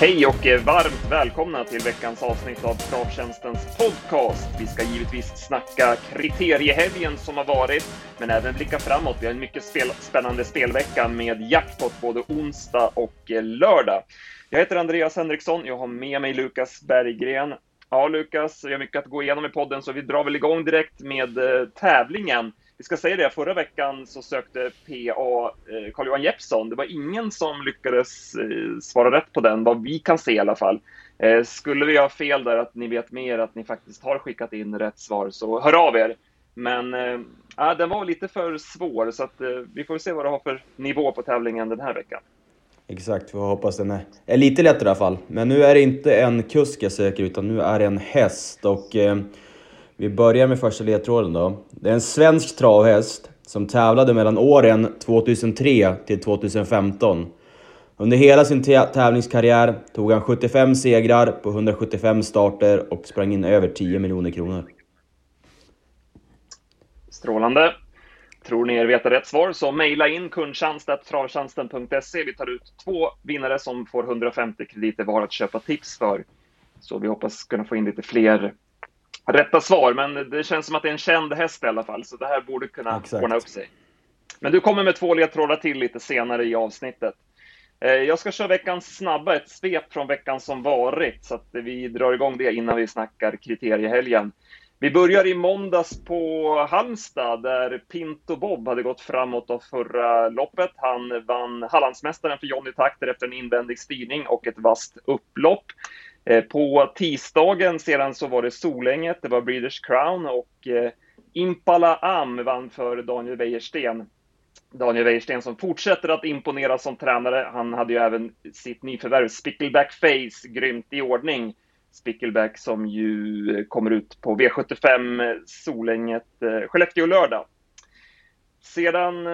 Hej och eh, varmt välkomna till veckans avsnitt av Travtjänstens podcast. Vi ska givetvis snacka kriteriehelgen som har varit, men även blicka framåt. Vi har en mycket spel spännande spelvecka med jackpot både onsdag och eh, lördag. Jag heter Andreas Henriksson. Jag har med mig Lukas Berggren. Ja, Lukas, vi har mycket att gå igenom i podden, så vi drar väl igång direkt med eh, tävlingen. Vi ska säga det, förra veckan så sökte PA eh, Carl-Johan Jeppsson. Det var ingen som lyckades eh, svara rätt på den, vad vi kan se i alla fall. Eh, skulle vi ha fel där, att ni vet mer, att ni faktiskt har skickat in rätt svar, så hör av er. Men äh, den var lite för svår, så att, vi får se vad det har för nivå på tävlingen den här veckan. Exakt, vi hoppas den är, är lite lättare i alla fall. Men nu är det inte en kusk jag söker, utan nu är det en häst. Och eh, vi börjar med första ledtråden då. Det är en svensk travhäst som tävlade mellan åren 2003 till 2015. Under hela sin tävlingskarriär tog han 75 segrar på 175 starter och sprang in över 10 miljoner kronor. Strålande. Tror ni er veta rätt svar så mejla in kundtjänst.travtjänsten.se. Vi tar ut två vinnare som får 150 krediter var att köpa tips för. Så vi hoppas kunna få in lite fler rätta svar, men det känns som att det är en känd häst i alla fall, så det här borde kunna Exakt. ordna upp sig. Men du kommer med två ledtrådar till lite senare i avsnittet. Eh, jag ska köra veckans snabba, ett svep från veckan som varit, så att vi drar igång det innan vi snackar kriteriehelgen. Vi börjar i måndags på Halmstad där Pinto Bob hade gått framåt av förra loppet. Han vann Hallandsmästaren för Johnny Takter efter en invändig styrning och ett vasst upplopp. Eh, på tisdagen sedan så var det Solänget, det var Breeders Crown och eh, Impala Am vann för Daniel Wäjersten. Daniel Wäjersten som fortsätter att imponera som tränare. Han hade ju även sitt nyförvärv Spickleback Face grymt i ordning. Spickleback som ju eh, kommer ut på V75 Solänget Skellefteå lördag. Sedan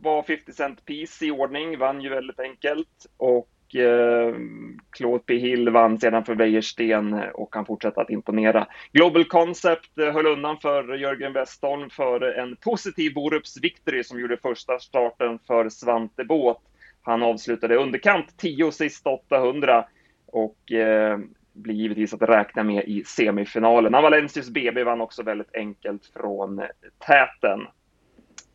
var 50 Cent Piece i ordning, vann ju väldigt enkelt och eh, Claude P. Hill vann sedan för Wäjersten och han fortsätta att imponera. Global Concept höll undan för Jörgen Westholm för en positiv Borups Victory som gjorde första starten för Svante Båt. Han avslutade underkant 10 sista 800 och eh, blir givetvis att räkna med i semifinalen. Avalensius BB vann också väldigt enkelt från täten.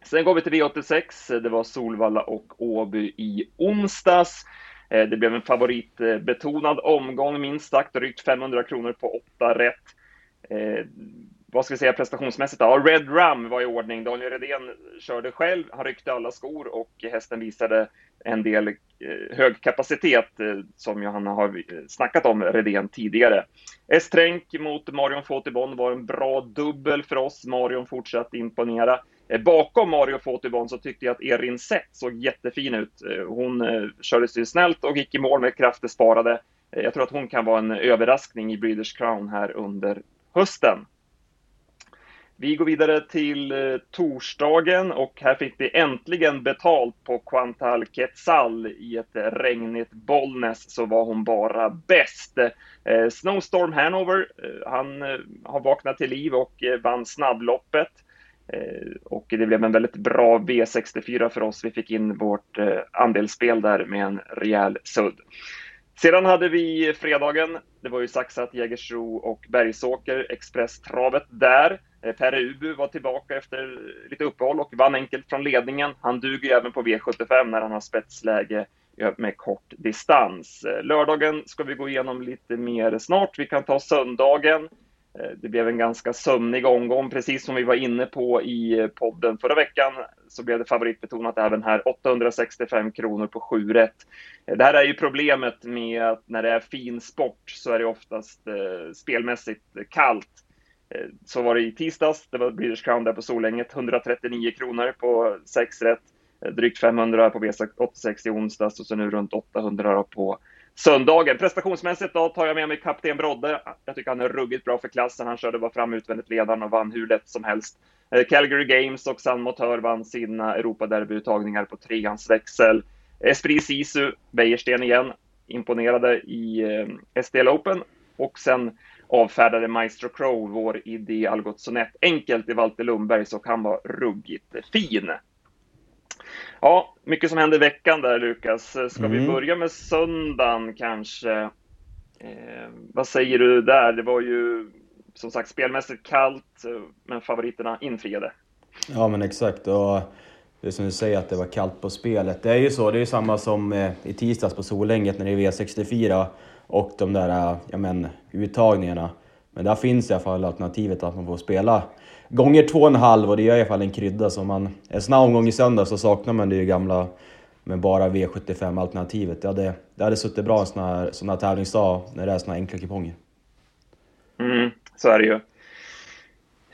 Sen går vi till V86. Det var Solvalla och Åby i onsdags. Eh, det blev en favoritbetonad omgång, minst sagt, drygt 500 kronor på åtta rätt. Eh, vad ska vi säga prestationsmässigt? Ja, Red Ram var i ordning. Daniel Redén körde själv, han ryckte alla skor och hästen visade en del eh, hög kapacitet eh, som Johanna har eh, snackat om Redén tidigare. Estränk mot Marion Fautibon var en bra dubbel för oss. Marion fortsatte imponera. Eh, bakom Mario Fotibon så tyckte jag att Erin Sett såg jättefin ut. Eh, hon eh, körde sig snällt och gick i mål med krafter sparade. Jag tror att hon kan vara en överraskning i Breeders Crown här under hösten. Vi går vidare till torsdagen och här fick vi äntligen betalt på Quantal Quetzal. I ett regnigt Bollnäs så var hon bara bäst. Snowstorm Hanover, han har vaknat till liv och vann snabbloppet. Eh, och det blev en väldigt bra V64 för oss. Vi fick in vårt eh, andelsspel där med en rejäl sudd. Sedan hade vi fredagen. Det var ju saxat Jägersro och Bergsåker, Expresstravet där. Eh, per Ubu var tillbaka efter lite uppehåll och vann enkelt från ledningen. Han duger ju även på V75 när han har spetsläge med kort distans. Lördagen ska vi gå igenom lite mer snart. Vi kan ta söndagen. Eh, det blev en ganska sömnig omgång, precis som vi var inne på i eh, podden förra veckan, så blev det favoritbetonat även här, 865 kronor på 7 rätt. Eh, det här är ju problemet med att när det är fin sport så är det oftast eh, spelmässigt kallt. Eh, så var det i tisdags, det var British Crown där på Solänget, 139 kronor på 6 rätt, eh, drygt 500 på V86 i onsdags och så nu runt 800 på söndagen. Prestationsmässigt då tar jag med mig kapten Brodde. Jag tycker han är ruggigt bra för klassen. Han körde bara fram utvändigt ledaren och vann hur lätt som helst. Eh, Calgary Games och San Motör vann sina eh, Europaderbyuttagningar på treans växel. Esprit Sisu, Wäjersten igen, imponerade i eh, SDL Open och sen avfärdade Maestro Crow vår idé Algot Sonett enkelt i Walter Lundberg så kan vara ruggigt fin. Ja, mycket som hände i veckan där Lukas. Ska mm. vi börja med söndagen kanske? Eh, vad säger du där? Det var ju som sagt spelmässigt kallt, men favoriterna infriade. Ja, men exakt. Och det är som du säger att det var kallt på spelet. Det är ju så, det är samma som eh, i tisdags på Solänget när det är V64 och de där eh, ja, men, uttagningarna. Men där finns i alla fall alternativet att man får spela gånger två och en halv och det gör i alla fall en krydda. Så man, en sån här omgång i söndag så saknar man det ju gamla med bara V75-alternativet. Det hade, det hade suttit bra en sån här, sån här tävlingsdag när det är såna här enkla kuponger. Mm, så är det ju.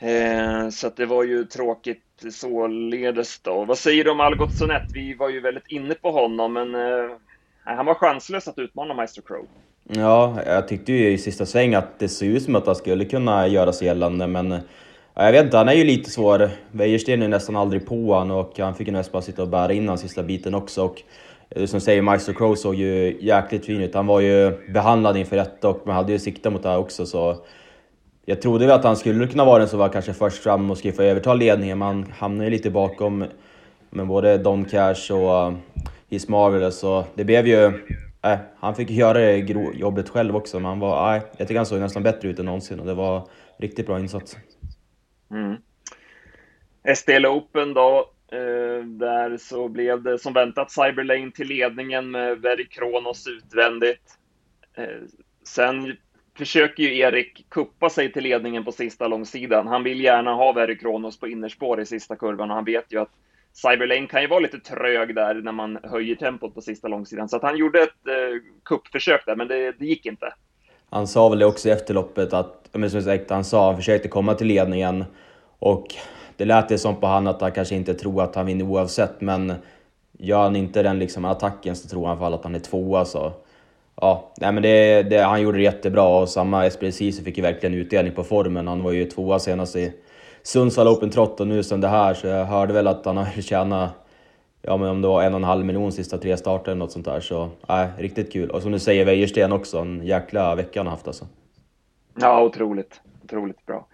Eh, så det var ju tråkigt således då. Vad säger du om Algot Sonett? Vi var ju väldigt inne på honom, men eh, han var chanslös att utmana Maestro Crow. Ja, jag tyckte ju i sista sväng att det såg ut som att han skulle kunna göra sig gällande, men ja, jag vet inte, han är ju lite svår. Wäjersten är nästan aldrig på honom och han fick ju nästan bara sitta och bära in den sista biten också. Och eh, som säger, Maestro Crow såg ju jäkligt fin ut. Han var ju behandlad inför detta och man hade ju siktat mot det här också, så jag trodde väl att han skulle kunna vara den som var kanske först fram och skulle få överta ledningen, men han hamnade ju lite bakom med både Don Cash och eh, His Marvelous. Så det blev ju... Äh, han fick göra det jobbet själv också, men han var... Äh, jag tycker han såg nästan bättre ut än någonsin och det var riktigt bra insats. Mm. STL Open då, eh, där så blev det som väntat Cyberlane till ledningen med Very Kronos utvändigt. Eh, sen försöker ju Erik kuppa sig till ledningen på sista långsidan. Han vill gärna ha Very Kronos på innerspår i sista kurvan och han vet ju att Cyberlane kan ju vara lite trög där när man höjer tempot på sista långsidan. Så att han gjorde ett eh, kuppförsök där, men det, det, gick inte. Han sa väl det också i efterloppet, att, men som sagt, han sa han försökte komma till ledningen och det lät det som på han att han kanske inte tror att han vinner oavsett, men gör han inte den liksom attacken så tror han i alla fall att han är tvåa. Så ja, nej men det, det, han gjorde det jättebra och samma Espresso fick ju verkligen utdelning på formen. Han var ju tvåa senast i Sundsvall Open Trot och nu sen det här så jag hörde väl att han har tjänat Ja men om det var en och en halv miljon sista tre starter eller något sånt där så, nej, riktigt kul. Och som du säger, Wäjersten också, en jäkla vecka han har haft alltså. Ja, otroligt. Otroligt bra.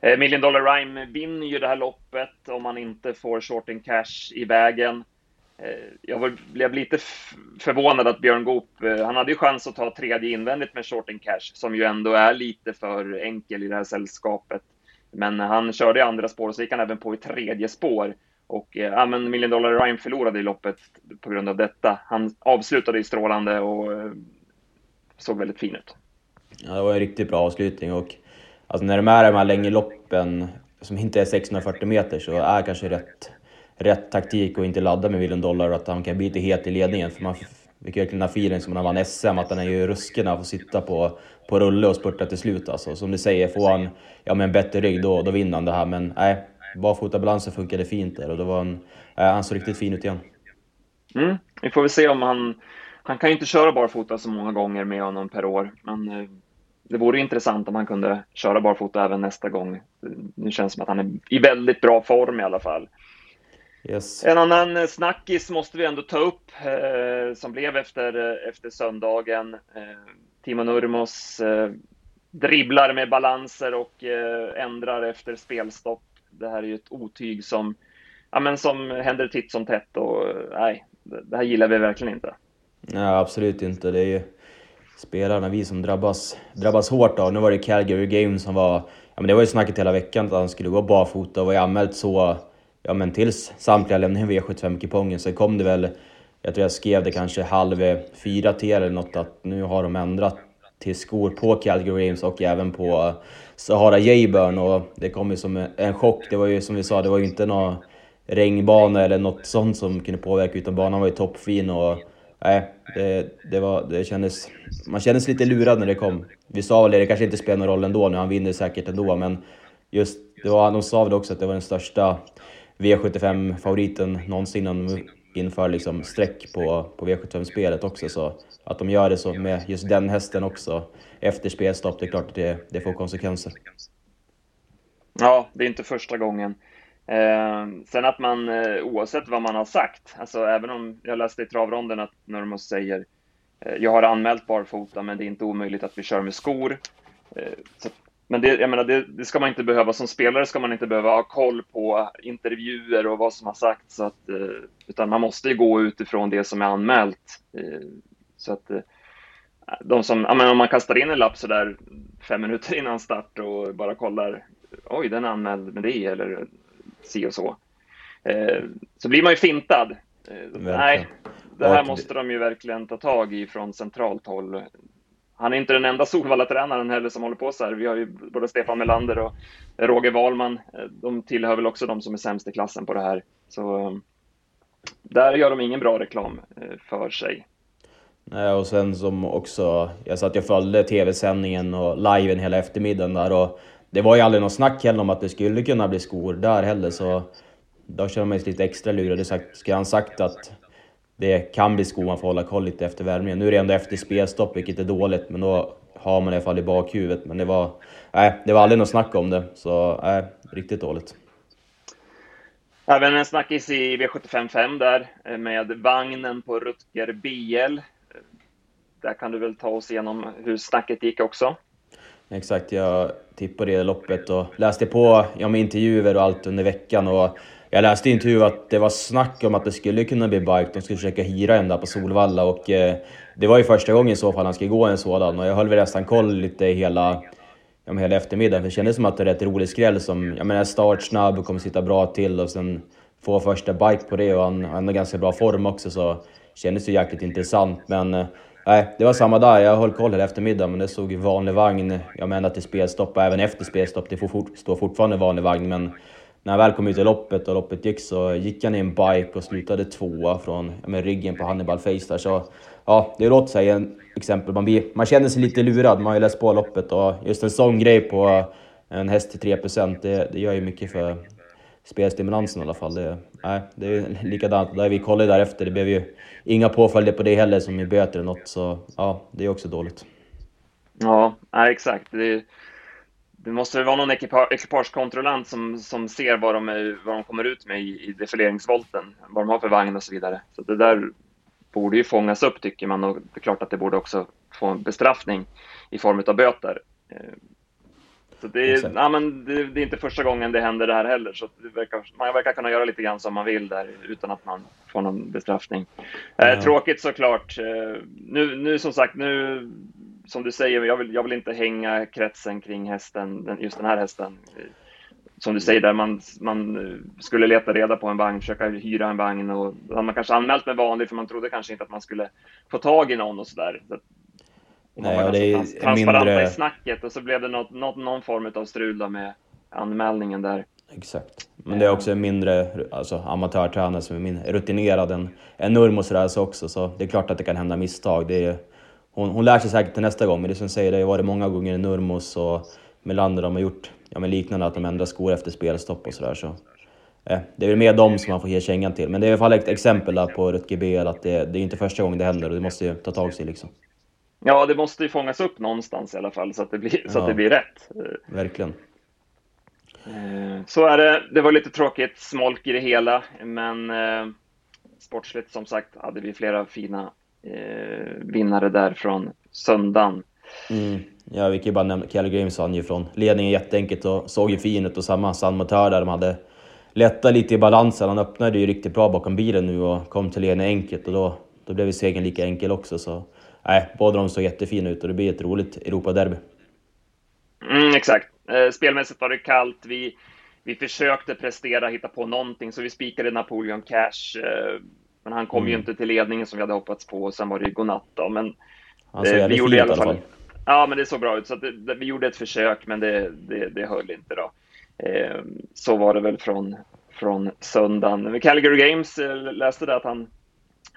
Eh, Million Dollar Rhyme vinner ju det här loppet om man inte får short in cash i vägen. Eh, jag blev lite förvånad att Björn Goop, eh, han hade ju chans att ta tredje invändigt med short in cash, som ju ändå är lite för enkel i det här sällskapet. Men han körde i andra spår och så gick han även på i tredje spår. Och eh, ja, men Million Dollar Ryan förlorade i loppet på grund av detta. Han avslutade i strålande och eh, såg väldigt fin ut. Ja, det var en riktigt bra avslutning och alltså när de är de här längre loppen som inte är 640 meter så är kanske rätt rätt taktik att inte ladda med Million Dollar att han kan bli lite het i ledningen. För man fick verkligen den feeling som när han vann SM, att han är ju ruskig när han får sitta på, på rulle och spurta till slut. Alltså. Som du säger, får han ja, med en bättre rygg då, då vinner han det här. Men nej, barfotabalansen funkade fint där och då var han, äh, han såg riktigt fin ut igen. Mm. Vi får väl se om han... Han kan ju inte köra barfota så många gånger med honom per år, men eh, det vore intressant om han kunde köra barfota även nästa gång. Nu känns det som att han är i väldigt bra form i alla fall. Yes. En annan eh, snackis måste vi ändå ta upp, eh, som blev efter, eh, efter söndagen. Eh, Timo Nurmos eh, dribblar med balanser och eh, ändrar efter spelstopp. Det här är ju ett otyg som, ja, men som händer titt som tätt och nej, det här gillar vi verkligen inte. Nej, absolut inte. Det är ju spelarna, vi som drabbas, drabbas hårt av. Nu var det Calgary Games som var, ja men det var ju snacket hela veckan att han skulle gå barfota och var ju anmält så ja men tills samtliga lämnade in V75-kupongen så kom det väl, jag tror jag skrev det kanske halv fyra till eller något att nu har de ändrat till skor på Calgary Games och även på Sahara Jayburn och det kom ju som en chock. Det var ju som vi sa, det var ju inte någon regnbana eller något sånt som kunde påverka utan banan var ju toppfin och nej, det, det, var, det kändes... Man kändes lite lurad när det kom. Vi sa väl det, det kanske inte spelar någon roll ändå nu, han vinner säkert ändå men just, det var, de sa väl också att det var den största V75-favoriten någonsin inför liksom streck på, på V75-spelet också. Så att de gör det så med just den hästen också efter spelstopp, det är klart att det, det får konsekvenser. Ja, det är inte första gången. Eh, sen att man, eh, oavsett vad man har sagt, alltså även om jag läste i travronden att Nurmos säger eh, jag har anmält barfota men det är inte omöjligt att vi kör med skor. Eh, så men det, jag menar, det, det, ska man inte behöva. Som spelare ska man inte behöva ha koll på intervjuer och vad som har sagts. Att, eh, utan man måste ju gå utifrån det som är anmält. Eh, så att eh, de som, ja, men om man kastar in en lapp så där fem minuter innan start och bara kollar, oj, den är anmäld med det, eller si och så. Så blir man ju fintad. Nej, det här måste de ju verkligen ta tag i från centralt håll han är inte den enda Solvalla-tränaren heller som håller på så här. Vi har ju både Stefan Melander och Roger Wahlman. Eh, de tillhör väl också de som är sämst i klassen på det här. Så eh, där gör de ingen bra reklam eh, för sig. Nej, och sen som också, jag satt och följde tv-sändningen och liven hela eftermiddagen där och det var ju aldrig något snack heller om att det skulle kunna bli skor där heller så då känner man sig lite extra lurad. Skulle han sagt att det kan bli skor man får hålla koll lite efter värmningen. Nu är det ändå efter spelstopp, vilket är dåligt, men då har man i alla fall i bakhuvudet. Men det var, nej, det var aldrig något snack om det, så nej, riktigt dåligt. Även en snackis i V755 där eh, med vagnen på Rutger BL. Där kan du väl ta oss igenom hur snacket gick också? Exakt, jag tippade det loppet och läste på ja, med intervjuer och allt under veckan. Och jag läste i intervju att det var snack om att det skulle kunna bli bike, de skulle försöka hyra en där på Solvalla och eh, det var ju första gången i så fall han skulle gå en sådan och jag höll väl nästan koll lite hela, ja, hela eftermiddagen för det kändes som att det är rätt rolig skräll som, jag menar startsnabb, kommer sitta bra till och sen få första bike på det och han, han har ganska bra form också så kändes ju jäkligt intressant men eh, det var samma där. Jag höll koll hela eftermiddagen, men det stod vanlig vagn. Jag menar till spelstopp och även efter spelstopp. Det får fort, står fortfarande vanlig vagn, men när han väl kom ut i loppet och loppet gick så gick han i en bike och slutade tvåa från med ryggen på Hannibal Face där. Så ja, det låter sig en exempel. Man, blir, man känner sig lite lurad, man har ju läst på loppet och just en sån grej på en häst till 3% det, det gör ju mycket för spelstimulansen i alla fall. Det, nej, det är likadant, där vi kollade därefter, det blev ju inga påföljder på det heller som i böter eller något, så ja, det är också dåligt. Ja, nej, exakt. Det, det måste vara någon ekipage, ekipagekontrollant som, som ser vad de, är, vad de kommer ut med i, i defileringsvolten, vad de har för vagn och så vidare. Så det där borde ju fångas upp tycker man och det är klart att det borde också få en bestraffning i form av böter. Eh, så det är, ja, men det, det, är inte första gången det händer där heller, så verkar, man verkar kunna göra lite grann som man vill där utan att man får någon bestraffning. Eh, ja. tråkigt såklart. Eh, nu, nu som sagt, nu som du säger, jag vill, jag vill inte hänga kretsen kring hästen, just den här hästen. Som du säger, där man, man skulle leta reda på en vagn, försöka hyra en vagn och man kanske anmält med vanlig för man trodde kanske inte att man skulle få tag i någon och sådär. Så Nej, och det är trans transparenta mindre... i snacket och så blev det något, något, någon form av strul med anmälningen där. Exakt. Men det är också mindre alltså, amatörtränare som är mindre rutinerad än, än Nurmos så också, så det är klart att det kan hända misstag. Det är, hon, hon lär sig säkert till nästa gång, men det som säger, det har varit många gånger Nurmos och Melander de har gjort ja, men liknande, att de ändrar skor efter spelstopp och sådär. Så, eh, det är väl mer dem som man får ge kängan till. Men det är i alla fall ett exempel där på Rutger BL, att det, det är inte första gången det händer och det måste ju ta tag i liksom. Ja, det måste ju fångas upp någonstans i alla fall så att det blir, så att det blir rätt. Verkligen. Eh, så är det. Det var lite tråkigt smolk i det hela, men eh, sportsligt som sagt hade vi flera fina eh, vinnare där från söndagen. Mm. Ja, vi kan ju bara nämna Kelly Games vann ju från ledningen jätteenkelt och såg ju fin ut och samma San Motör där de hade lättat lite i balansen. Han öppnade ju riktigt bra bakom bilen nu och kom till ledningen enkelt och då, då blev ju segern lika enkel också. Så nej, båda de såg jättefina ut och det blir ett roligt Europaderby. Mm, exakt. Eh, spelmässigt var det kallt. Vi, vi försökte prestera, hitta på någonting, så vi spikade Napoleon Cash. Eh, men han kom mm. ju inte till ledningen som vi hade hoppats på och sen var det ju godnatt då. Men eh, vi gjorde i alla fall. fall. Ja, men det såg bra ut. Så det, det, vi gjorde ett försök, men det, det, det höll inte då. Eh, så var det väl från, från söndagen. Calgary Games eh, läste det att han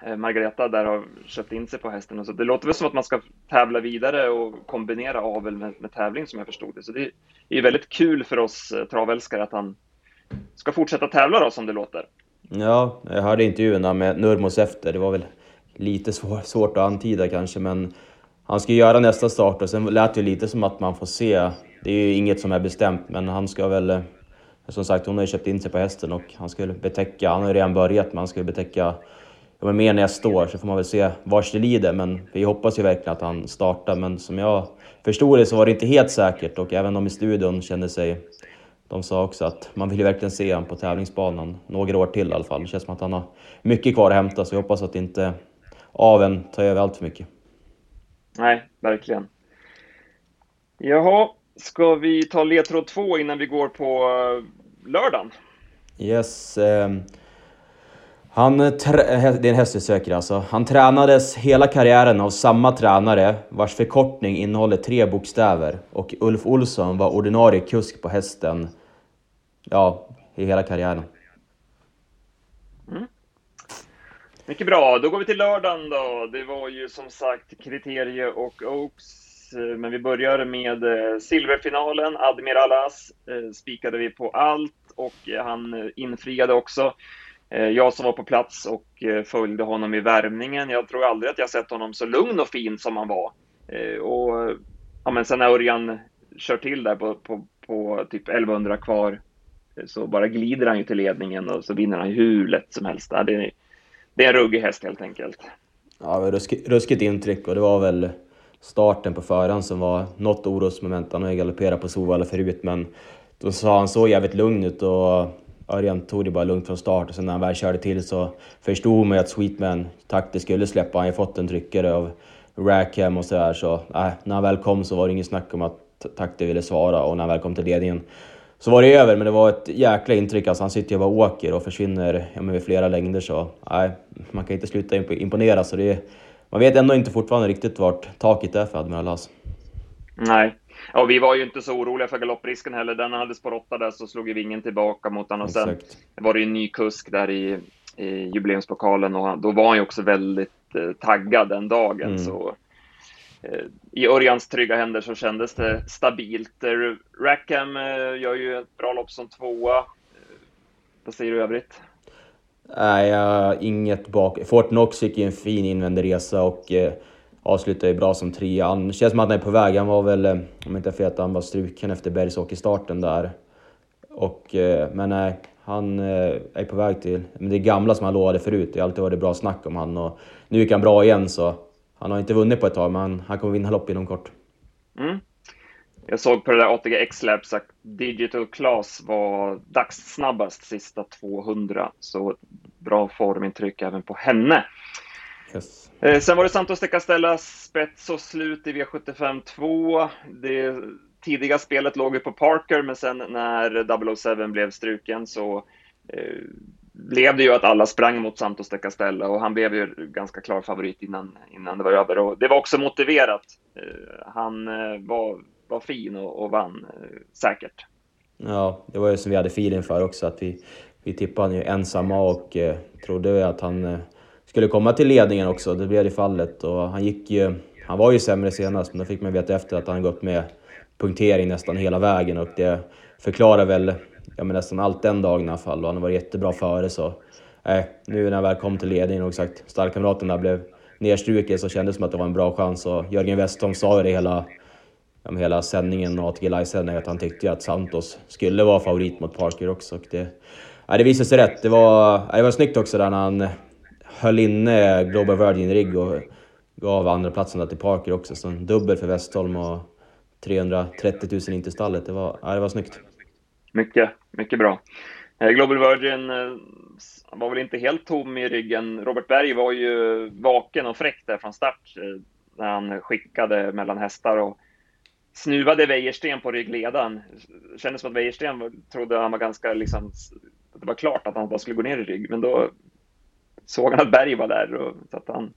Eh, Margareta där har köpt in sig på hästen. Och så. Det låter väl som att man ska tävla vidare och kombinera avel med, med tävling som jag förstod det. Så det är ju väldigt kul för oss eh, travälskare att han ska fortsätta tävla då som det låter. Ja, jag hörde intervjuerna med Nurmos efter. Det var väl lite svår, svårt att antyda kanske, men han ska göra nästa start och sen lät det lite som att man får se. Det är ju inget som är bestämt, men han ska väl... Eh, som sagt, hon har ju köpt in sig på hästen och han skulle betäcka, han har ju redan börjat, men han skulle betäcka mer nästa år, så får man väl se vars det lider. Men vi hoppas ju verkligen att han startar. Men som jag förstod det så var det inte helt säkert och även de i studion kände sig... De sa också att man vill ju verkligen se honom på tävlingsbanan några år till i alla fall. Det känns som att han har mycket kvar att hämta, så vi hoppas att inte aven tar över allt för mycket. Nej, verkligen. Jaha, ska vi ta ledtråd två innan vi går på eh, lördagen? Yes. Eh, han, det är en häst vi söker alltså. Han tränades hela karriären av samma tränare vars förkortning innehåller tre bokstäver och Ulf Olsson var ordinarie kusk på hästen ja, i hela karriären. Mm. Mycket bra, då går vi till lördagen då. Det var ju som sagt Kriterie och Oaks eh, men vi börjar med eh, silverfinalen. Admiral As eh, spikade vi på allt och han infriade också. Jag som var på plats och följde honom i värmningen, jag tror aldrig att jag sett honom så lugn och fin som han var. Och ja, men sen när Örjan kör till där på, på, på typ 1100 kvar så bara glider han ju till ledningen och så vinner han hur lätt som helst. Det är, det är en ruggig häst helt enkelt. Ja, ruskigt, ruskigt intryck och det var väl starten på förhand som var något orosmoment. Han har ju galopperat på Solvalla förut men då sa han så jävligt lugn ut och Örjan tog det bara lugnt från start och sen när han väl körde till så förstod man ju att Sweetman taktiskt skulle släppa. Han har ju fått en tryckare av Rackham och sådär så äh, när han väl kom så var det inget snack om att takter ville svara och när han väl kom till ledningen så var det över, men det var ett jäkla intryck. Alltså, han sitter ju bara och åker och försvinner ja, med flera längder så nej, man kan inte sluta imponera. Så det, man vet ändå inte fortfarande riktigt vart taket är för Admiral As. Nej, Ja, vi var ju inte så oroliga för galopprisken heller. Den hade spår 8 där så slog ju vingen tillbaka mot honom. Och sen var det ju en ny kusk där i, i jubileumspokalen och då var han ju också väldigt eh, taggad den dagen. Mm. Så Eh, i Örjans trygga händer så kändes det stabilt. Eh, Rackham eh, gör ju ett bra lopp som tvåa. Vad säger du i övrigt? Nej, jag inget bak. Fortnox gick ju en fin invändig resa och eh, avslutade bra som trea. Det känns som att han är på väg. Han var väl, om om inte fel, han var struken efter Bergsåker-starten där. Och, eh, men nej, han eh, är på väg till men det gamla som han lovade förut. Det har alltid varit bra snack om han och nu gick han bra igen så han har inte vunnit på ett tag men han kommer vinna lopp inom kort. Mm. Jag såg på det där ATG X-Labs att Digital Class var dagssnabbast sista 200 så bra formintryck även på henne. Yes. Eh, sen var det Santos de Castella spets och slut i V75 2. Det tidiga spelet låg ju på Parker, men sen när 007 blev struken så eh, blev det ju att alla sprang mot Santos de Castella och han blev ju ganska klar favorit innan, innan det var över. Och det var också motiverat. Eh, han eh, var, var fin och, och vann eh, säkert. Ja, det var ju som vi hade feeling för också, att vi, vi tippade honom ju ensamma och eh, trodde att han skulle komma till ledningen också. Det blev det fallet och han gick ju... Han var ju sämre senast, men då fick man veta efter att han gått med punktering nästan hela vägen och det förklarar väl ja, men nästan allt den dagen i alla fall och han har varit jättebra före så... Eh, nu när jag väl kom till ledningen och sagt stallkamraten blev nedstruken så kändes det som att det var en bra chans och Jörgen Westholm sa ju det hela, ja, hela sändningen och ATG Live-sändningen att han tyckte att Santos skulle vara favorit mot Parker också. Och det, ja, det visade sig rätt. Det var, ja, det var snyggt också där när han höll inne Global Virgin-rigg och gav andra platsen till Parker också. Så en dubbel för Westholm och 330 000 in till stallet. Det var, ja, det var snyggt. Mycket, mycket bra. Eh, Global Virgin eh, var väl inte helt tom i ryggen. Robert Berg var ju vaken och fräck där från start eh, när han skickade mellan hästar och snuvade Wäjersten på ryggledaren. Det kändes som att Wäjersten trodde han var ganska liksom, det var klart att han bara skulle gå ner i rygg, men då såg han att Berg var där. Och, så att han,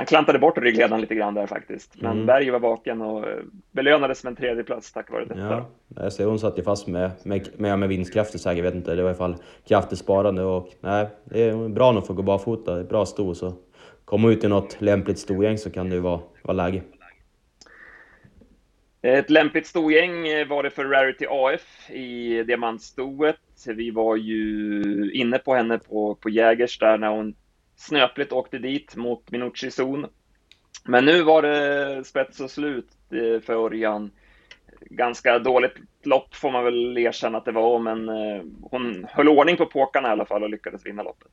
han klantade bort ryggledaren lite grann där faktiskt. Men mm. Berg var vaken och belönades med en tredje plats tack vare detta. Ja, jag ser hon satt ju fast med, med, med, med vinstkrafter säkert, jag vet inte. Det var i alla fall kraftigt sparande och nej, det är bra nog för att gå barfota. Det är bra sto så komma ut i något lämpligt storgäng så kan det ju vara, vara läge. Ett lämpligt storgäng var det för Rarity AF i diamantstoet. Vi var ju inne på henne på, på Jägers där när hon snöpligt åkte dit mot Minucci zon. Men nu var det spets och slut eh, för Örjan. Ganska dåligt lopp får man väl erkänna att det var, men eh, hon höll ordning på påkarna i alla fall och lyckades vinna loppet.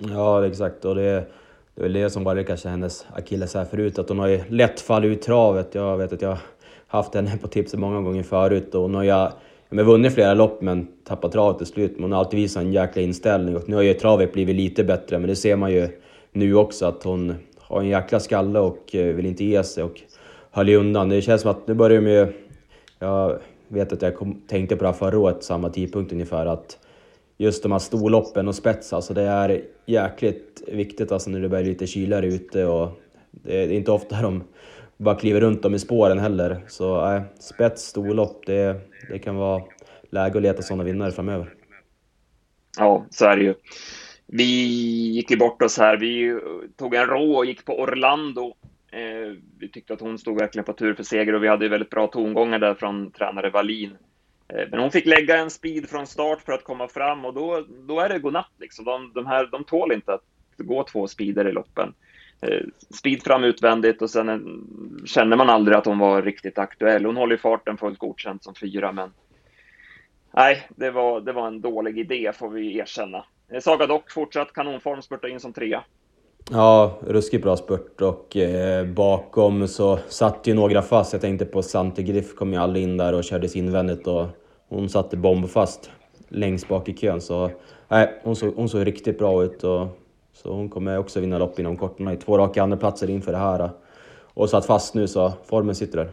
Ja, exakt. Och det, det är väl det som var kanske hennes akilles här förut, att hon har ju lätt fallit ut travet. Jag vet att jag har haft henne på tipset många gånger förut och hon har ju men vunnit flera lopp men tappat travet till slut. Men hon har alltid visat en jäkla inställning och nu har ju travet blivit lite bättre men det ser man ju nu också att hon har en jäkla skalle och eh, vill inte ge sig och höll ju undan. Det känns som att nu börjar de ju... Jag vet att jag kom, tänkte på det här förra året, samma tidpunkt ungefär, att just de här storloppen och spets, alltså det är jäkligt viktigt alltså när det börjar lite kylare ute och det är inte ofta de bara kliver runt dem i spåren heller. Så äh, spets, storlopp, det, det kan vara läge att leta sådana vinnare framöver. Ja, så är det ju. Vi gick ju bort oss här. Vi tog en rå och gick på Orlando. Eh, vi tyckte att hon stod verkligen på tur för seger och vi hade väldigt bra tongångar där från tränare Wallin. Eh, men hon fick lägga en speed från start för att komma fram och då, då är det godnatt. Liksom. De, de, här, de tål inte att gå två speeder i loppen. Eh, speed fram utvändigt och sen eh, känner man aldrig att hon var riktigt aktuell. Hon håller farten fullt godkänt som fyra, men nej, det var, det var en dålig idé får vi erkänna. Eh, Saga Dock fortsatt kanonform, spurta in som trea. Ja, ruskigt bra spurt och eh, bakom så satt ju några fast. Jag tänkte på Santi Griff kom ju aldrig in där och kördes invändigt och hon satte bombfast längst bak i kön. Så nej, hon såg, hon såg riktigt bra ut och så hon kommer också vinna lopp inom kort. Hon har ju två raka andraplatser inför det här. Och satt fast nu så formen sitter där.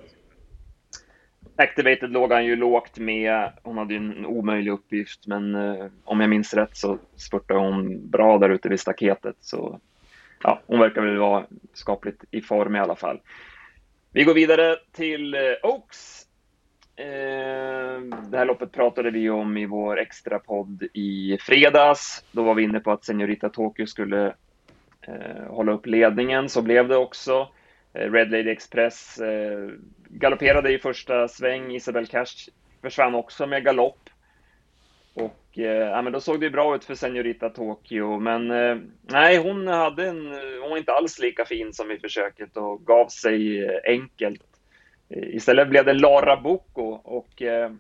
Activated låg han ju lågt med. Hon hade ju en omöjlig uppgift, men eh, om jag minns rätt så spurtade hon bra där ute vid staketet. Så ja, hon verkar väl vara skapligt i form i alla fall. Vi går vidare till eh, Oaks. Ehm, det här loppet pratade vi om i vår extra podd i fredags. Då var vi inne på att Senorita Tokyo skulle eh, hålla upp ledningen. Så blev det också. Eh, Red Lady Express eh, galopperade i första sväng. Isabel Cash försvann också med galopp. Och ja, men då såg det bra ut för Senorita Tokyo, men nej, hon, hade en, hon var inte alls lika fin som i försöket och gav sig enkelt. Istället blev det Lara Bocco och eh,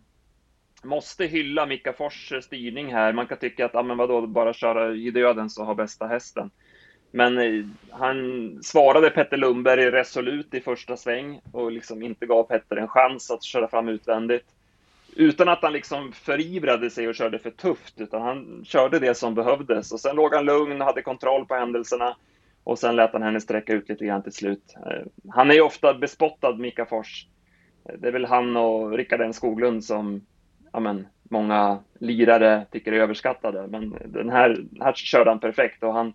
måste hylla Mika Fors styrning här. Man kan tycka att, ja men vadå, bara köra i döden så har bästa hästen. Men eh, han svarade Petter Lundberg resolut i första sväng och liksom inte gav Petter en chans att köra fram utvändigt. Utan att han liksom förivrade sig och körde för tufft, utan han körde det som behövdes. Och sen låg han lugn, hade kontroll på händelserna och sen lät han henne sträcka ut lite grann till slut. Eh, han är ju ofta bespottad, Mika Fors. Eh, det är väl han och Rickard N Skoglund som ja men, många lirare tycker är överskattade. Men den här, här körde han perfekt och han,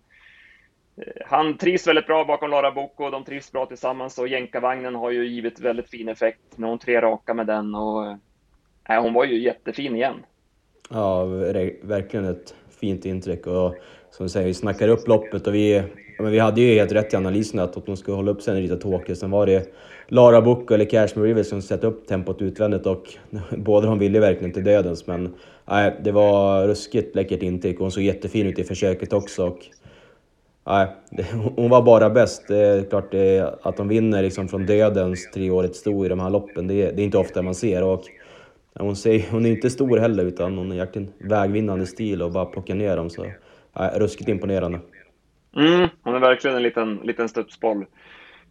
eh, han trivs väldigt bra bakom Lara Boko och de trivs bra tillsammans och jänkarvagnen har ju givit väldigt fin effekt. när hon tre raka med den och äh, hon var ju jättefin igen. Ja, verkligen ett fint intryck och som du säger, vi snackar upp loppet och vi men vi hade ju helt rätt i analysen att de skulle hålla upp sig sen Rita Tåke. Sen var det Lara Bucco eller Cashmere Rivers som satte upp tempot utvändigt och båda de ville verkligen till dödens. Men nej, det var ruskigt läckert intryck. Hon såg jättefin ut i försöket också. Och, nej, det, hon var bara bäst. Det är klart det, att de vinner liksom från dödens treårigt sto i de här loppen. Det, det är inte ofta man ser. Och, hon, ser, hon är inte stor heller utan hon är verkligen vägvinnande stil och bara plockar ner dem. Så, nej, ruskigt imponerande. Mm, hon är verkligen en liten, liten studsboll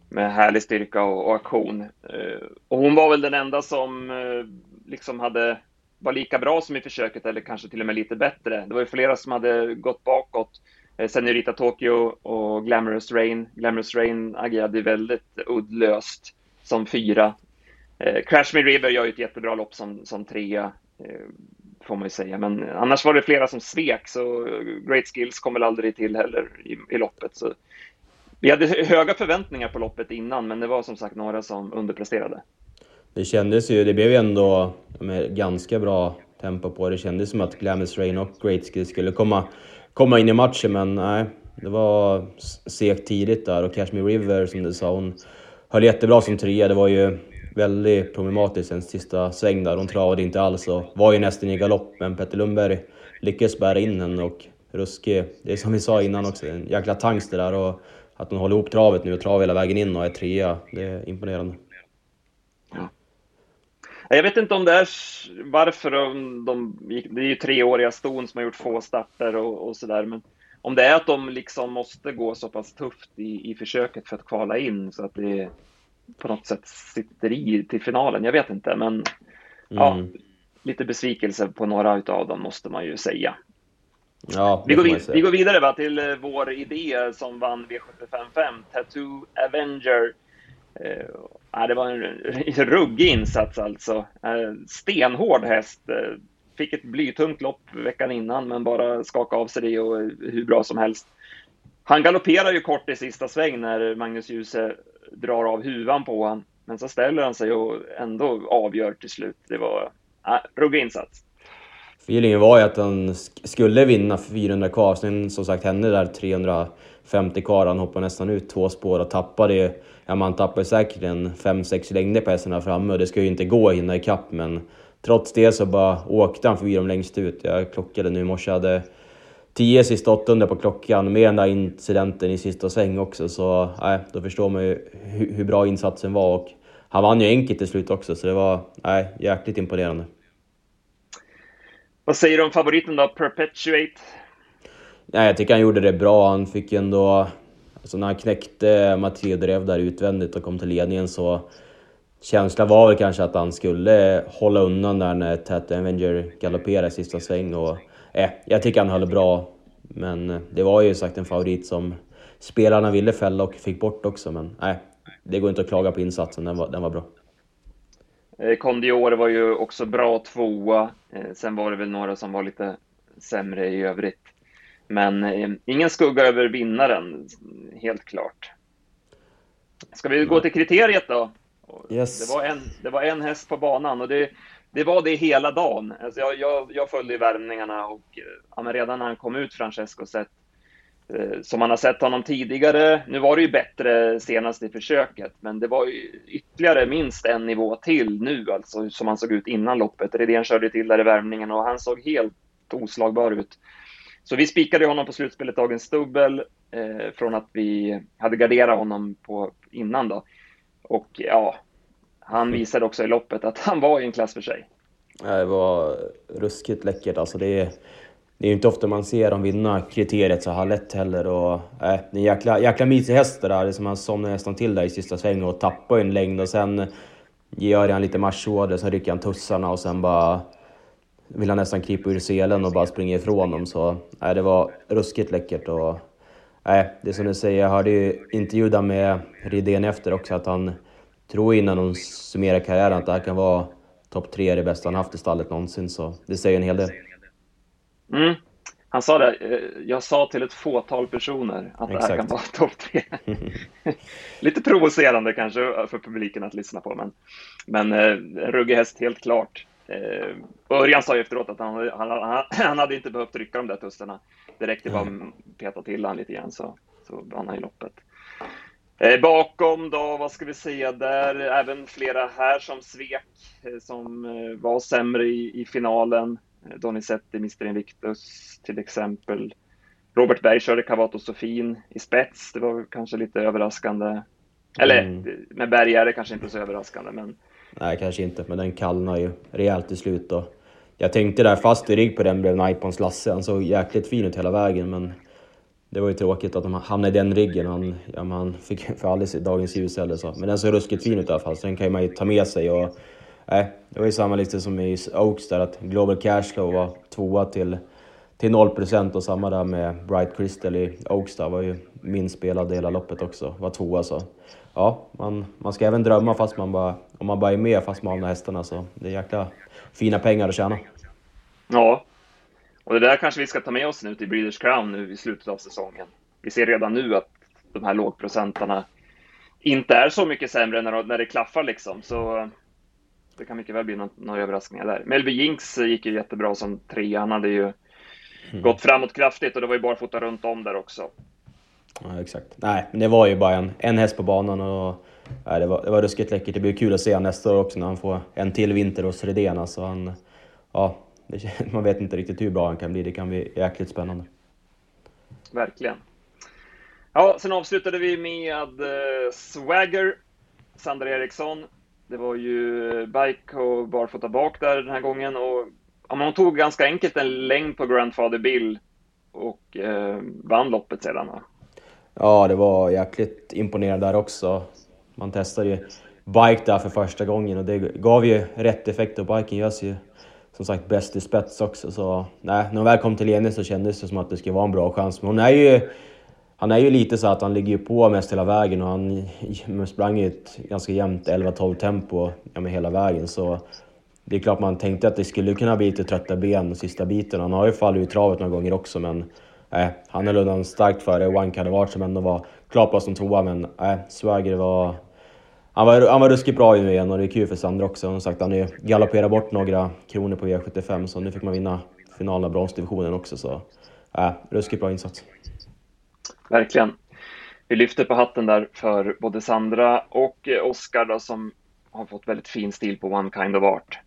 med härlig styrka och, och aktion. Eh, och hon var väl den enda som eh, liksom hade, var lika bra som i försöket eller kanske till och med lite bättre. Det var ju flera som hade gått bakåt. Eh, Senorita Tokyo och Glamorous Rain. Glamorous Rain agerade väldigt uddlöst som fyra. Eh, Crash Me River gör ju ett jättebra lopp som, som trea. Eh, Får man ju säga. Men annars var det flera som svek, så Great Skills kom väl aldrig till heller i, i loppet. Så vi hade höga förväntningar på loppet innan, men det var som sagt några som underpresterade. Det kändes ju, det blev ju ändå med ganska bra tempo på det. Det kändes som att Glamis Rain och Great Skills skulle komma, komma in i matchen, men nej. Det var segt tidigt där och Cashmere River, som du sa, hon höll jättebra som trea. Det var ju väldigt problematiskt sen sista sväng där. Hon travade inte alls och var ju nästan i galopp, men Petter Lundberg lyckades bära in henne och ruskig. Det är som vi sa innan också, en jäkla tanks det där och att hon håller ihop travet nu och travar hela vägen in och är trea, det är imponerande. Ja. Jag vet inte om det är varför de, de det är ju treåriga ston som har gjort få starter och, och sådär, men om det är att de liksom måste gå så pass tufft i, i försöket för att kvala in så att det på något sätt sitter i till finalen. Jag vet inte, men mm. ja, lite besvikelse på några av dem måste man ju säga. Ja, vi, går vid, vi går vidare va, till uh, vår idé som vann V755, Tattoo Avenger. Uh, det var en, ruggig insats alltså. Uh, stenhård häst. Uh, fick ett blytungt lopp veckan innan, men bara skaka av sig det och hur bra som helst. Han galopperar ju kort i sista sväng när Magnus Djuse drar av huvan på honom, men så ställer han sig och ändå avgör till slut. Det var äh, ruggig insats. Feelingen var ju att han skulle vinna 400 kvar, sen som sagt hände det där 350 kvar. Han hoppade nästan ut två spår och tappade, ja man tappade säkert en 5-6 längder på hästen där framme och det ska ju inte gå att hinna ikapp men trots det så bara åkte han förbi dem längst ut. Jag klockade nu i morse, hade 10 sista 800 på klockan med den där incidenten i sista sväng också så nej, då förstår man ju hur, hur bra insatsen var och han vann ju enkelt till slut också så det var nej, jäkligt imponerande. Vad säger du om favoriten då, Perpetuate? Nej, jag tycker han gjorde det bra. Han fick ändå... Alltså när han knäckte Matteo Drev där utvändigt och kom till ledningen så... Känslan var väl kanske att han skulle hålla undan där när Tat Avenger galopperade i sista sväng och... Eh, jag tycker han höll bra. Men det var ju sagt en favorit som spelarna ville fälla och fick bort också, men nej. Det går inte att klaga på insatsen, den var, den var bra. Eh, Kondiore var ju också bra tvåa. Eh, sen var det väl några som var lite sämre i övrigt. Men eh, ingen skugga över vinnaren, helt klart. Ska vi gå till kriteriet då? Yes. Det, var en, det var en häst på banan och det, det var det hela dagen. Alltså jag, jag, jag följde värmningarna och ja, redan när han kom ut, Francesco Zet, Eh, som man har sett honom tidigare. Nu var det ju bättre senast i försöket, men det var ju ytterligare minst en nivå till nu, alltså som han såg ut innan loppet. Redén körde till där i värmningen och han såg helt oslagbar ut. Så vi spikade honom på slutspelet Dagens Dubbel eh, från att vi hade garderat honom på innan då. Och ja, han visade också i loppet att han var i en klass för sig. Det var ruskigt läckert alltså. Det är det är ju inte ofta man ser dem vinna kriteriet så här lätt heller. Och, äh, det är en jäkla, jäkla mysig häst det där. Liksom han somnar nästan till där i sista svängen och tappar en längd och sen gör han lite marschorder, sen rycker han tussarna och sen bara vill han nästan krypa ur selen och bara springa ifrån dem. Så äh, det var ruskigt läckert. Och, äh, det är som du säger, jag hörde ju intervjun med Rydén efter också att han tror innan hon summerar karriären att det här kan vara topp tre det bästa han haft i stallet någonsin. Så det säger en hel del. Mm. Han sa det, eh, jag sa till ett fåtal personer att Exakt. det här kan vara topp tre. Lite provocerande kanske för publiken att lyssna på, men, men eh, en ruggig häst helt klart. Eh, Örjan sa ju efteråt att han, han, han hade inte behövt trycka de där tussarna. Det räckte bara att peta till han lite grann så, så vann han i loppet. Eh, bakom då, vad ska vi säga där, även flera här som svek, eh, som eh, var sämre i, i finalen. Eh, Donizetti, Mr Invictus till exempel. Robert Berg körde Cavato Sofin i spets. Det var kanske lite överraskande. Eller mm. med Berg är det kanske inte så överraskande, men... Nej, kanske inte, men den kallnade ju rejält till slut Och Jag tänkte där fast i rygg på den blev Naipons Lasse. Han såg jäkligt fin ut hela vägen, men det var ju tråkigt att de hamnade i den ryggen. Han, ja, han fick för aldrig se dagens ljus eller så. Men den såg ruskigt fin ut i alla fall, så den kan man ju ta med sig. Och Nej, det var ju samma lite som i Oaks där att Global Cashflow var tvåa till, till 0% och samma där med Bright Crystal i Oaks där var ju min spelade hela loppet också, var tvåa så. Ja, man, man ska även drömma fast man bara, om man bara är med fast man har hästarna så det är jäkla fina pengar att tjäna. Ja, och det där kanske vi ska ta med oss nu till Breeders Crown nu i slutet av säsongen. Vi ser redan nu att de här lågprocentarna inte är så mycket sämre när, när det klaffar liksom. Så det kan mycket väl bli några överraskningar där. Melby Jinx gick ju jättebra som trea. Han hade ju mm. gått framåt kraftigt och det var ju barfota runt om där också. Ja, exakt. Nej, men det var ju bara en, en häst på banan och nej, det, var, det var ruskigt läckert. Det blir kul att se honom nästa år också när han får en till vinter hos Redén. Alltså han, ja, det, man vet inte riktigt hur bra han kan bli. Det kan bli jäkligt spännande. Verkligen. Ja, sen avslutade vi med uh, Swagger, Sander Eriksson. Det var ju bike och barfota bak där den här gången och ja, hon tog ganska enkelt en längd på Grandfather Bill och eh, vann loppet sedan. Va? Ja, det var jäkligt imponerande där också. Man testade ju bike där för första gången och det gav ju rätt effekt och biken görs ju som sagt bäst i spets också. Så nej, när hon väl kom till Lene så kändes det som att det skulle vara en bra chans. Men hon är ju, han är ju lite så att han ligger på mest hela vägen och han sprang i ett ganska jämnt 11-12 tempo ja, med hela vägen. Så det är klart man tänkte att det skulle kunna bli lite trötta ben sista biten. Han har ju fallit ur travet några gånger också men eh, han höll undan starkt före Wank hade varit som ändå var klar på som tvåa men eh, Swagger var han var, han var ruskigt bra nu igen och det är kul för Sandra också. Som sagt, han har ju galopperat bort några kronor på V75 så nu fick man vinna finalen av bronsdivisionen också. Så eh, ruskigt bra insats. Verkligen. Vi lyfter på hatten där för både Sandra och eh, Oskar som har fått väldigt fin stil på One Kind of Art.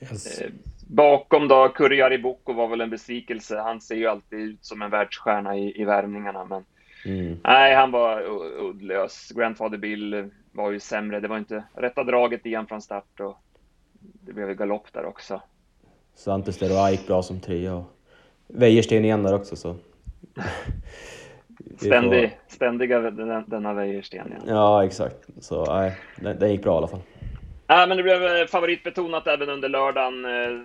Yes. Eh, bakom då, Kurjari Boko var väl en besvikelse. Han ser ju alltid ut som en världsstjärna i, i värmningarna, men mm. nej, han var uddlös. Grandfather Bill var ju sämre. Det var inte rätta draget igen från start och det blev galopp där också. Svante och gick bra som trea och Wäjersten igen där också så. Ständig, får... Ständiga denna, denna Wäjersten igen. Ja, exakt. Så nej, den, den gick bra i alla fall. Ja, men det blev eh, favoritbetonat även under lördagen. Eh,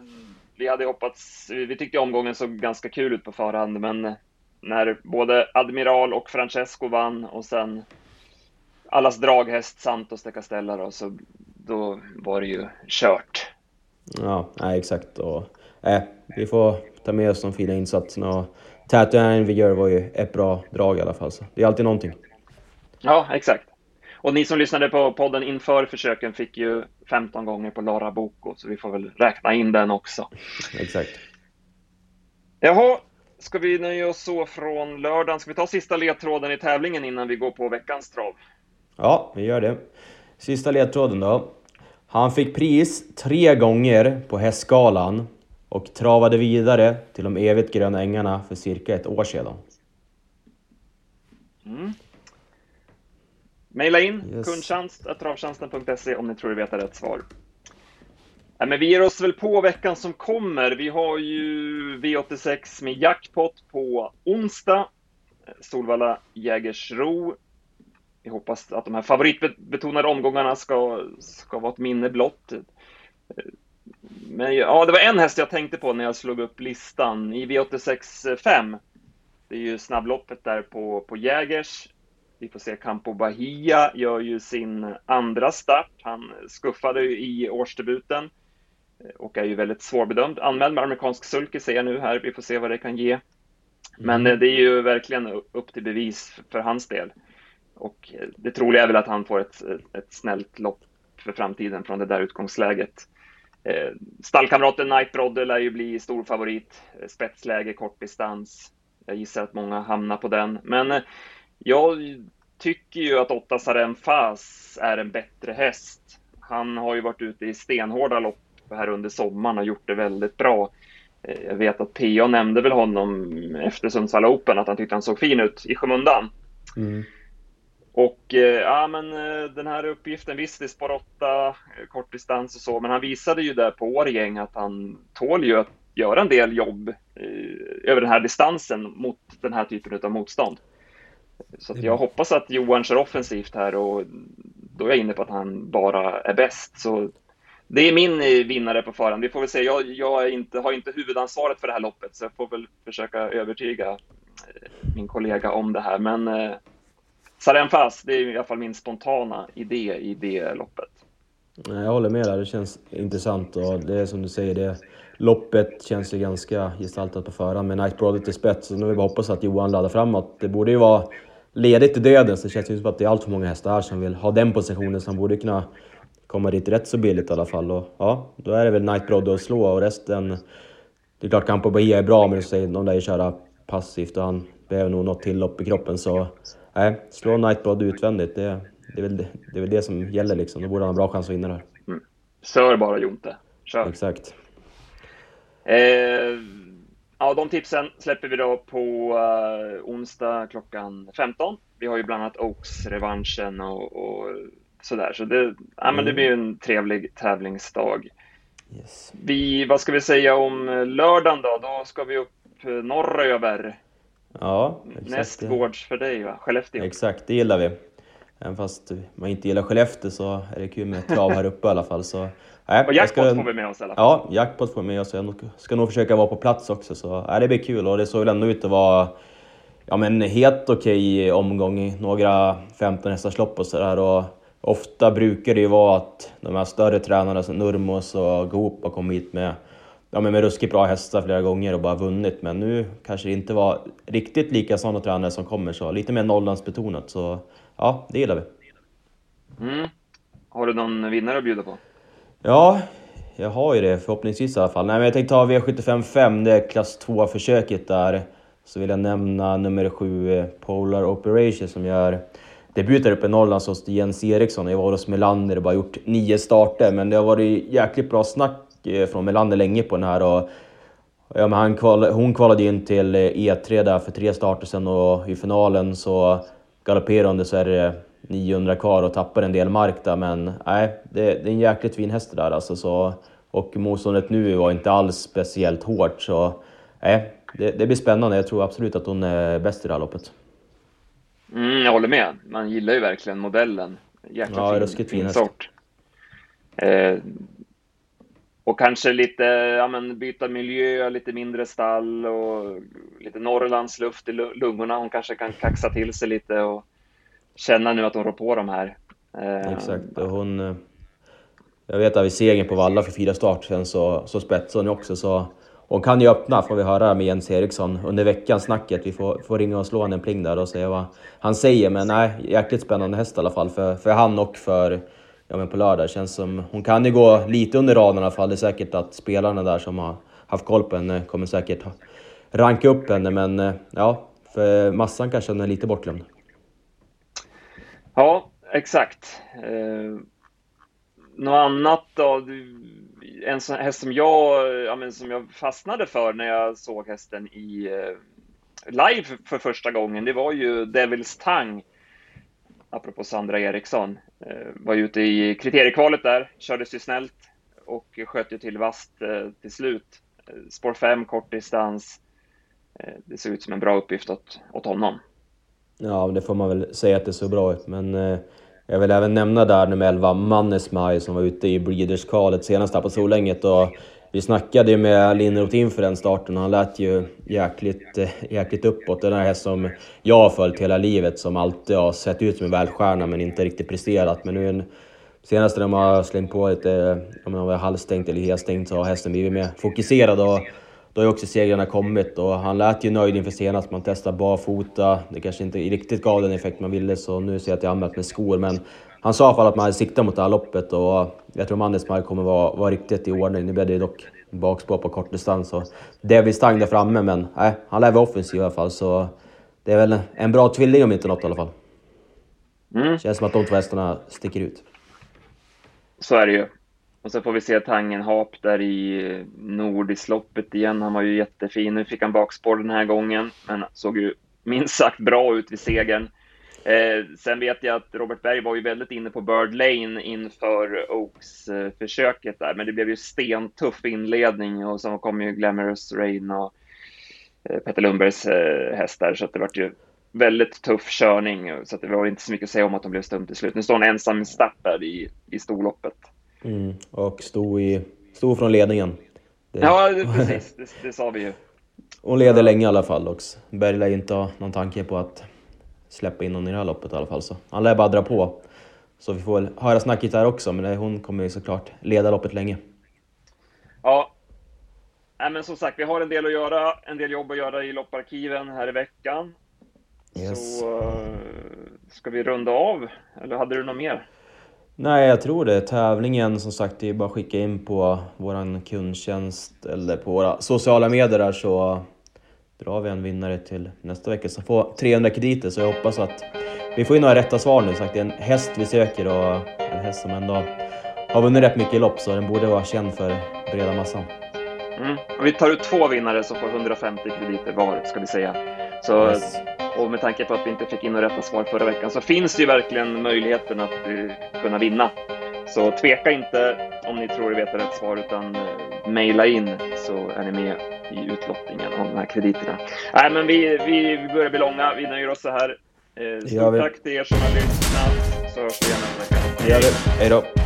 vi hade hoppats, vi tyckte omgången såg ganska kul ut på förhand, men när både Admiral och Francesco vann och sen allas draghäst Santos de Castella då, så då var det ju kört. Ja, nej, exakt. Och, äh, vi får ta med oss de fina insatserna. Och Tätaren vi gör var ju ett bra drag i alla fall, så det är alltid någonting. Ja, exakt. Och ni som lyssnade på podden inför försöken fick ju 15 gånger på Lara Boko, så vi får väl räkna in den också. Exakt. Jaha, ska vi nöja oss så från lördagen? Ska vi ta sista ledtråden i tävlingen innan vi går på veckans trav? Ja, vi gör det. Sista ledtråden då. Han fick pris tre gånger på hästskalan och travade vidare till de evigt gröna ängarna för cirka ett år sedan. Mm. Maila in yes. kundtjänst.travtjänsten.se om ni tror ni vet rätt svar. Nej, men vi ger oss väl på veckan som kommer. Vi har ju V86 med jackpot på onsdag. Solvalla Jägersro vi hoppas att de här favoritbetonade omgångarna ska, ska vara ett minne blott. Men ja, det var en häst jag tänkte på när jag slog upp listan i V86 5. Det är ju snabbloppet där på, på Jägers. Vi får se Campo Bahia gör ju sin andra start. Han skuffade ju i årsdebuten eh, och är ju väldigt svårbedömd. Anmäld med amerikansk sulke ser jag nu här. Vi får se vad det kan ge. Men eh, det är ju verkligen upp till bevis för hans del. Och eh, det troliga är väl att han får ett, ett snällt lopp för framtiden från det där utgångsläget. Stallkamraten Knight Brodde lär ju bli stor favorit. Spetsläge, kort distans. Jag gissar att många hamnar på den. Men jag tycker ju att 8 Sarem Fas är en bättre häst. Han har ju varit ute i stenhårda lopp här under sommaren och gjort det väldigt bra. Eh, jag vet att PA nämnde väl honom efter Sundsvall Open, att han tyckte han såg fin ut i skymundan. Mm. Och eh, ja, men eh, den här uppgiften, visst det är spår 8, eh, kortdistans och så, men han visade ju där på Årgäng att han tål ju att göra en del jobb eh, över den här distansen mot den här typen av motstånd. Så jag hoppas att Johan kör offensivt här och då är jag inne på att han bara är bäst. Så det är min vinnare på förhand. Vi får väl se. Jag, jag inte, har inte huvudansvaret för det här loppet, så jag får väl försöka övertyga min kollega om det här. Men Sarem Fast, det är i alla fall min spontana idé i det loppet. Jag håller med där, det känns intressant och det är som du säger, det loppet känns ju ganska gestaltat på förhand med Night Brother till spets. Så nu vill vi hoppas att Johan laddar framåt. Det borde ju vara ledigt till döden, så det känns ju som att det är allt för många hästar här som vill ha den positionen, han borde kunna komma dit rätt så billigt i alla fall. Och ja, då är det väl Night Brother att slå och resten... Det är klart Campo Bahia är bra, men de lär ju köra passivt och han behöver nog något till lopp i kroppen så Nej, slå Nightblood utvändigt, det, det, är väl, det är väl det som gäller liksom. Då borde han ha bra chans att vinna det här. Mm. Sör bara Jonte. Kör. Exakt. Eh, ja, de tipsen släpper vi då på uh, onsdag klockan 15. Vi har ju bland annat Oaks-revanschen och, och, sådär, så det, ja, mm. men det mm. blir en trevlig tävlingsdag. Yes. Vi, vad ska vi säga om lördagen då? Då ska vi upp norröver. Ja, exakt. Nästgårds för dig va? Skellefteå. Exakt, det gillar vi. Även fast man inte gillar Skellefteå så är det kul med trav här uppe i alla fall. Så, nej, och jackpot ska... får vi med oss i alla fall. Ja, jackpot får vi med oss. Jag ska nog försöka vara på plats också. Så, nej, det blir kul och det såg väl ändå ut att vara ja, men helt okej omgång några 15 hästars lopp och sådär. Ofta brukar det ju vara att de här större tränarna som Nurmos och Goop har kommit hit med, ja, med ruskigt bra hästar flera gånger och bara vunnit. Men nu kanske det inte var riktigt lika sådana tränare som kommer, så lite mer Norrlandsbetonat. Så ja, det gillar vi. Mm. Har du någon vinnare att bjuda på? Ja, jag har ju det förhoppningsvis i alla fall. Nej, men jag tänkte ta V755, det är klass 2-försöket där. Så vill jag nämna nummer 7, eh, Polar Operation, som gör debut där uppe i Norrland hos Jens Eriksson. Jag var hos Melander och bara gjort nio starter, men det har varit jäkligt bra snack eh, från Melander länge på den här. Och, ja, men han kval, hon kvalade in till eh, e E3 där för tre starter sen och i finalen så galopperade så är det 900 kvar och tappar en del mark där, men nej, det, det är en jäkligt fin häst där alltså. Så, och motståndet nu var inte alls speciellt hårt, så nej, det, det blir spännande. Jag tror absolut att hon är bäst i det här loppet. Mm, jag håller med. Man gillar ju verkligen modellen. Jäkla ja, fin, fin, fin sort. Eh, och kanske lite, ja men byta miljö, lite mindre stall och lite Norrlands luft i lungorna. Hon kanske kan kaxa till sig lite och känna nu att hon rår på de här. Eh, Exakt, och hon... Eh, jag vet att vid segern på Valla för fyra start sen så, så spetsade hon ju också så... Hon kan ju öppna, får vi höra med Jens Eriksson under veckan, snacket. Vi får, får ringa och slå henne en pling där och se vad han säger. Men nej, jäkligt spännande häst i alla fall för, för han och för ja, men på lördag. Känns som, hon kan ju gå lite under raden i alla fall. Det är säkert att spelarna där som har haft koll på henne kommer säkert ranka upp henne. Men eh, ja, för massan kanske hon är lite bortglömd. Ja, exakt. Eh, något annat då? En sån häst som jag, ja, men som jag fastnade för när jag såg hästen i eh, live för första gången, det var ju Devils Tang apropå Sandra Eriksson, eh, var ute i kriteriekvalet där, kördes ju snällt och sköt ju till vast eh, till slut. Eh, spår 5, kort distans. Eh, det ser ut som en bra uppgift åt, åt honom. Ja, det får man väl säga att det såg bra ut, men eh, jag vill även nämna där nummer 11, Mannesmaj, som var ute i Breeders-kvalet senast här på Solänget och vi snackade ju med Linderoth inför den starten och han lät ju jäkligt, eh, jäkligt uppåt. Den här häst som jag har följt hela livet, som alltid har sett ut som en världsstjärna men inte riktigt presterat. Men nu en, senaste när man har slängt på lite, om man var halvstängt eller helstängt, så har hästen blivit mer fokuserad. Och, då har ju också segrarna kommit och han lät ju nöjd inför senast. Man testade barfota. Det kanske inte riktigt gav den effekt man ville så nu ser jag att jag anmält med skor. Men han sa i alla fall att man hade siktat mot det här loppet och jag tror Mannesmark kommer vara, vara riktigt i ordning. Nu blev det dock bakspår på kortdistans och David Stang där framme men nej, han lär vara offensiv i alla fall så det är väl en bra tvilling om inte något i alla fall. Mm. Känns som att de två hästarna sticker ut. Så är det ju. Och så får vi se Tangen Hap där i Nordisloppet igen. Han var ju jättefin. Nu fick han bakspår den här gången, men såg ju minst sagt bra ut vid segern. Eh, sen vet jag att Robert Berg var ju väldigt inne på Bird Lane inför Oaks-försöket där, men det blev ju stentuff inledning och sen kom ju Glamorous Rain och eh, Petter Lundbergs eh, hästar, så att det var ju väldigt tuff körning, så att det var inte så mycket att säga om att de blev stumt till slut. Nu står han ensam i start där i, i storloppet. Mm, och stod, i, stod från ledningen. Det... Ja, precis, det, det sa vi ju. Hon leder länge i alla fall också. Berg lär inte ha någon tanke på att släppa in honom i det här loppet i alla fall. Så han lär bara dra på. Så vi får väl höra snacket här också, men hon kommer ju såklart leda loppet länge. Ja. Nej, men som sagt, vi har en del att göra, en del jobb att göra i lopparkiven här i veckan. Yes. Så uh, ska vi runda av, eller hade du något mer? Nej, jag tror det. Tävlingen, som sagt, det är bara att skicka in på vår kundtjänst eller på våra sociala medier där så drar vi en vinnare till nästa vecka som får 300 krediter. Så jag hoppas att vi får in några rätta svar nu. Sagt, det är en häst vi söker och en häst som ändå har vunnit rätt mycket lopp så den borde vara känd för breda massan. Mm. vi tar ut två vinnare som får 150 krediter var, ska vi säga. Så, yes. Och med tanke på att vi inte fick in några rätta svar förra veckan så finns det ju verkligen möjligheten att uh, kunna vinna. Så tveka inte om ni tror ni vet rätt svar utan uh, mejla in så är ni med i utlottningen av de här krediterna. Nej, men vi, vi, vi börjar bli långa. Vi nöjer oss så här. Eh, stort tack till er som har lyssnat, så hörs vi igen nästa vecka. Hej då.